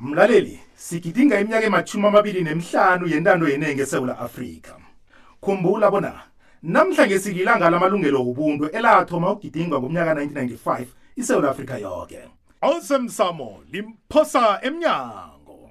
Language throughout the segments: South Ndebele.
Mlaleli, sigidinga iminyaka ematjhumi amabili nemihlanu yentando yenengi eSewula Afrika. Khumbula bona namhlanje sililanga lamalungelo wobuntu elathoma ukugidingwa ngomnyaka 1995 iSewula Afrika yoke. Awusemsamo limphosa emnyango.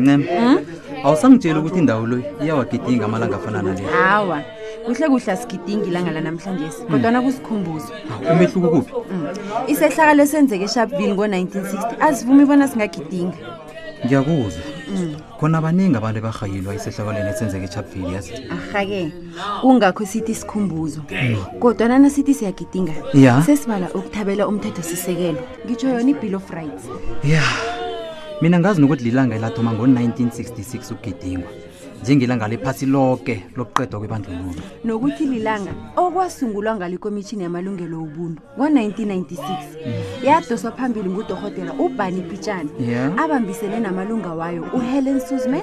ncem awusangitsheli ukuthi indawo loyi iyawagidinga amalanga afana nale hawa kuhle kuhle asigidingi ilanga lanamhlanje hmm. kodwana kusikhumbuzo umehluko kuphi hmm. isehlakalo esenzeke esharpville ngo-1960 azivumi bona singagidinga ngiyakuzwa hmm. khona abaningi abantu ebarhayilwa isehlakalweni esenzeke esharpville yazi arhake kungakho sithi sikhumbuzo kodwana nasithi siyagidinga sesibala ukuthabela umthetho sisekelo ngitsho yona i-bill of rights ya mina ngazi nokuthi lilanga elathoma ngo-1966 ukugidingwa njengelanga lephasi loke lokuqedwa kwebandlululo nokuthi lilanga okwasungulwa ngalo ikomitshini yamalungelo obuntu ngo-1996 yadoswa phambili ngudorhotela ubani pitshana abambisene namalunga wayo uhelen suzman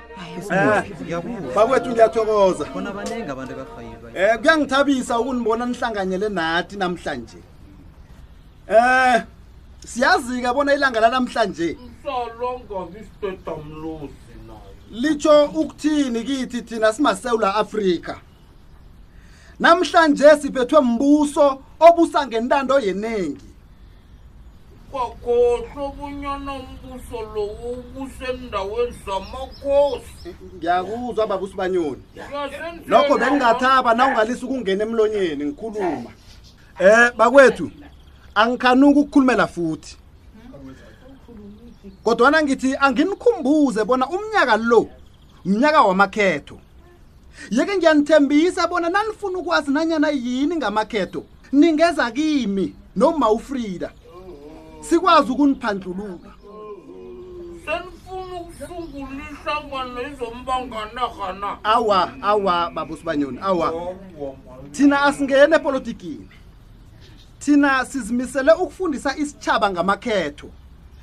Eh, ngiyakuzwa bakwethu ngiyathokoza khona abaningi abantu abafayilwa um kuyangithabisa ukunibona nihlanganyele nathi namhlanje um siyazi-ke bona ilanga lanamhlanje msolongakisitedamlosi nayo litsho ukuthini kithi thina simasewula afrika namhlanje siphethwe mbuso obusa ngentando yeningi kwakhohlwa obunyana umbuso lowo ubusendaweni zamakhosi ngiyakuzwa baba usibanyoni lokho bengingathaba na ungalisa ukungena emlonyeni ngikhuluma um bakwethu angikhanuki ukukhulumela futhi kodwana ngithi anginikhumbuze bona umnyaka lo mnyaka wamakhetho yeke ngiyanithembisa bona nanifuna ukwazi nanyana yini ngamakhetho ningeza kimi noma ufrida sikwazi ukuniphandlulula senifuna ukusungula ihlangano izombanganarha na awa awa babusibanyoni awa thina asingene epolitikini thina sizimisele ukufundisa isitshaba ngamakhetho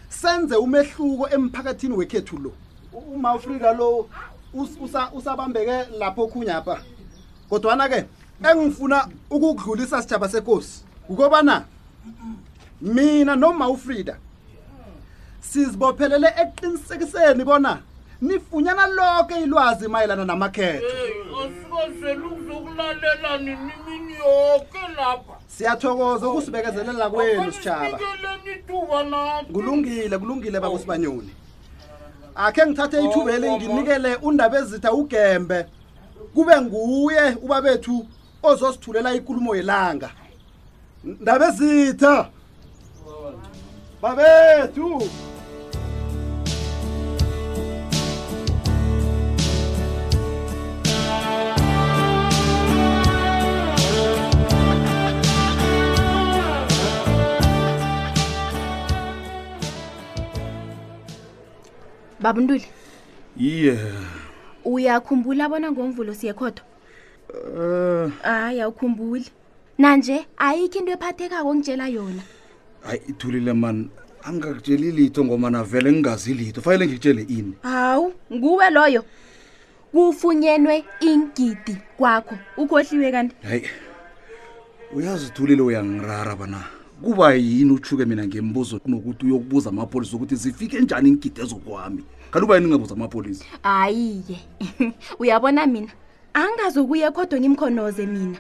senze umehluko emphakathini wekhethu lo umafrika lo usabambeke lapho okhunyapha kodwana-ke engifuna ukukudlulisa sithaba sekosi ukobana mina noma ufrida sizibophelele eqinisekiseni bona nifunyana loke ilwazi mayelana namakhetho siyathokoza ukusibekezelela kwenu sitshaba kulungile kulungile bakusibanyoni akhe ngithathe oh, ithuba eli oh, nginikele oh. undaba ezitha ugembe kube nguye ubabethu ozosithulela ikulumo yelanga ndaba ezitha babethu baba ntuli iye uyakhumbula bona ngomvulo siyekhodo um hayi awukhumbuli nanje ayikho into ephathekako ngitshela yona hayi ithulile mani angingakutsheli litho ngomana vele ngingazi litho fanele ngikutshele ini hawu nguwe loyo kufunyenwe ingidi kwakho ukhohliwe kanti hayi uyazithulile uyangirara bana kuba yini utshuke mina ngembuzo kunokuthi uyokubuza amapolisa ukuthi zifike njani ingidi ezokwami kanti uba yini ungabuza amapolisa hayi-ke uyabona mina angazokuye kodwa ngimkhonoze mina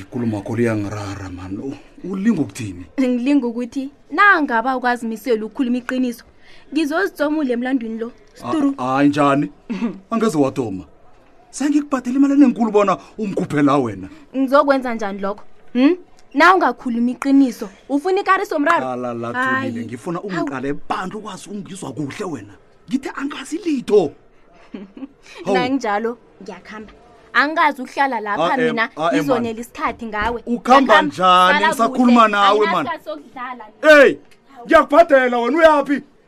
ikulumo akho liyangirara mani oh, ulinga ukuthini ngilinga ukuthi nangaba ukwazimisela ukukhuluma iqiniso ngizozitsomula emlandwini lo Sturu. Ah, hayi njani angeze wadoma sengikubhadela imali enenkulu bona ungikhuphe la wena ngizokwenza njani lokho hm na ungakhulumi iqiniso ufuna ikarisi omraro qala la Hayi. thulile ngifuna ungiqale ebandla ukwazi ungizwa kuhle wena ngithe angazi litho Hawu. nanginjalo ngiyakuhamba angikazi ukuhlala lapha Ah, em, mina ah, em, man. ngizonela isikhathi ngawe Ukhamba njani? Ngisakhuluma nawe, man. sokudlala eyi ngiyakubhadela wena uyaphi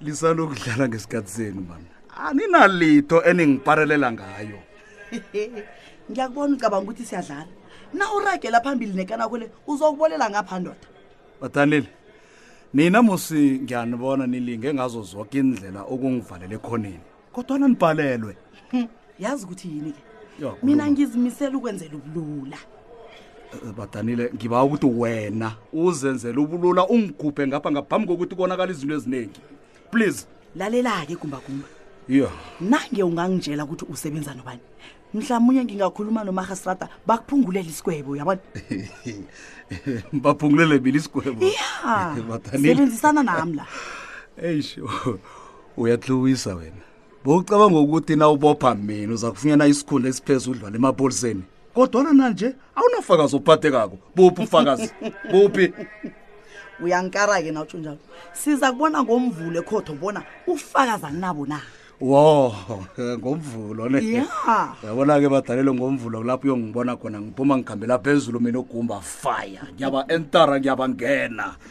lisalokudlala ngesikhathi senu mama aninalitho eningiparelela ngayo ngiyakubona ucabanga ukuthi siyadlala na uragela phambili nekanakho le uzokubolela ngapha ndoda bathandile nina musi ngiyanibona nilinge ngazo zoke indlela okungivalele khonini kodwana nibhalelwe Hm, yazi ukuthi yini-ke Yo, khuluma. mina ngizimisela ukwenzela ubulula Eh, badanile ngiba ukuthi wena uzenzele ubulula ungigubhe ngapha ngaphambi kokuthi konakala izinto eziningi please lalela-ke gumbagumba yo nange ungangitshela ukuthi usebenza nobani mhlawumunye ngingakhuluma nomarhasrata bakuphungulela isigwebo yabona baphungulele mina isigwebo ya Badanile. sebenzisana nami la eyi sho uyatlowisa wena bowucabanga ukuthi na ubopha mina uza kufunyana isikhundla esiphezulu udlwala emapoliseni kodwana nanje awunafakazi ophathekako buphi ufakazi buphi uyangikara-ke na utsho njalo siza kubona ngomvulo ekhotho bona ufakazi anginabo na wo ngomvulo ne ya yabona-ke badalelwe ngomvulo kulapho uyongibona khona ngiphuma ngikhambela phezulu mina ogumba fire ngiyaba entara ngiyabangena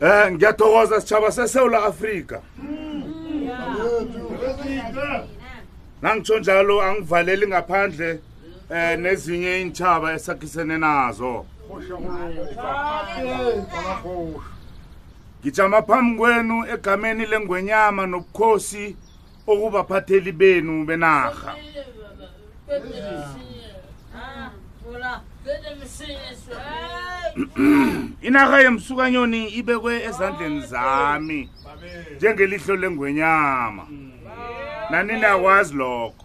Eh ngiyathokoza sitshaba seSewula Afrika. Nangitsho njalo angivaleli ngaphandle um nezinye iintshaba esakhisene nazo ngijama phambi kwenu egameni lengwenyama nobukhosi okubaphatheli benu benarha inarha yemsukanyoni ibekwe ezandleni zami njengelihlo lengwenyama nani niyakwazi lokho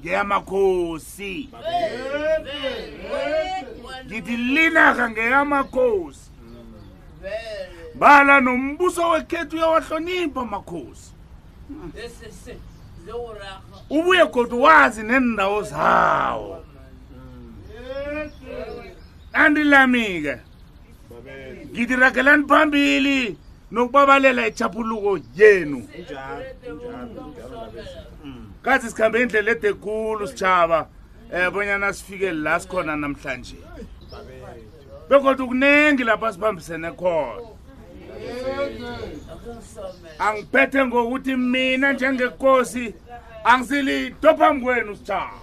ngeyamakhosi ngithi linarha ngeyamakhosi bala nombuso wekhethu uyawahlonipha amakhosi ubuye kodwa wazi neendawo zawo andilami-ke ngidiragelani phambili nokubabalela ichaphuluko yenu kazi sikhambe indlela ede kulu sitshaba um bonyana sifike la sikhona namhlanje bekodwa kuningi lapha sibambisene khona angiphethe ngokuthi mina njengekosi angisilito phambi kwenu sitshaba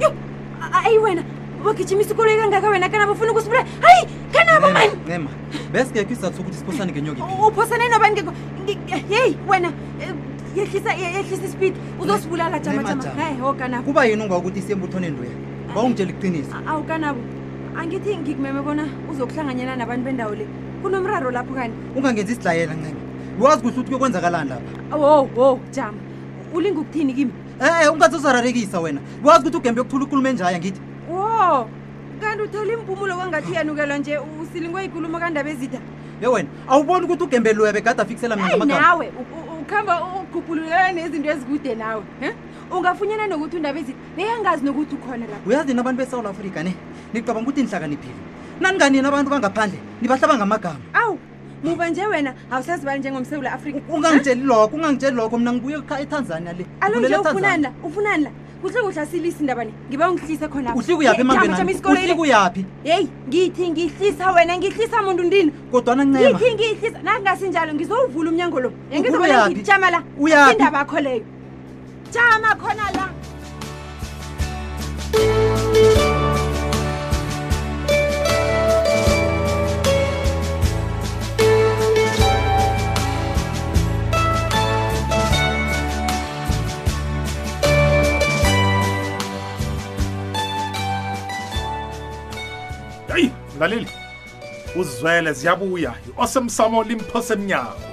yo a- ayi wena wakhichimisa ikoloyi kangaka wena kanabo funa kusibula hayi kanabo mani nema besingekho isizathu sokuthi siphosane ngenyoki uphosane noba ngekho yeyi wena eh, yehlisa yehlisa ispeed uzosibulala jamajama hey okanabo oh, kuba yini unga ukuthi isembuthoneni loya ba ungitshela iqiniso awukanabo ah, angithi ngikumeme bona uzokuhlanganyela nabantu bendawo le kunomraro lapho kanti ungangenzi isidlayela ncenge wazi kuhle ukuthi kuyokwenzakalani lapha wo wo jama ulinga ukuthini kimi e-e ungathi uzararekisa wena wazi ukuthi ugembe yokuthula ukhulume njaya ngithi wo kanti uthole impumulo kwangathi uyanukelwa nje usilingwe ikulumo kandaba ezitha ye wena awuboni ukuthi ugembeliwe begade afikisela mina Eyi, ngamagama nawe u- u- ukhamba ugubhululelana nezinto ezikude nawe he ungafunyana nokuthi undaba ezitha beyangazi nokuthi ukhona lapho uyazi nina abantu besouth africa ne nicabanga ukuthi nihlakaniphile naninganini abantu bangaphandle nibahlaba ngamagama awu muva nje wena awusazibali njengomsewula afrika ungangitsheli lokho ungangitsheli lokho mna ngibuye ekha- etanzania le alo Ngibulele nje eTanzania. ufunani la ufunani la kuhle kuhle asilisi indaba le ngiba ungihlise khona uhlika uyaphi emangeni uhlika uyaphi yeyi ngithi ngihlisa wena ngihlisa muntu ndini kodwana ncema ngithi ngihlisa nakungasinjalo ngizowuvula umnyango lo Ukhuluyaphi? yangizobona ngijama la Uyaphi? indaba yakho leyo jama khona la mlaleli uzizwele ziyabuya osemsamo limphose emnyango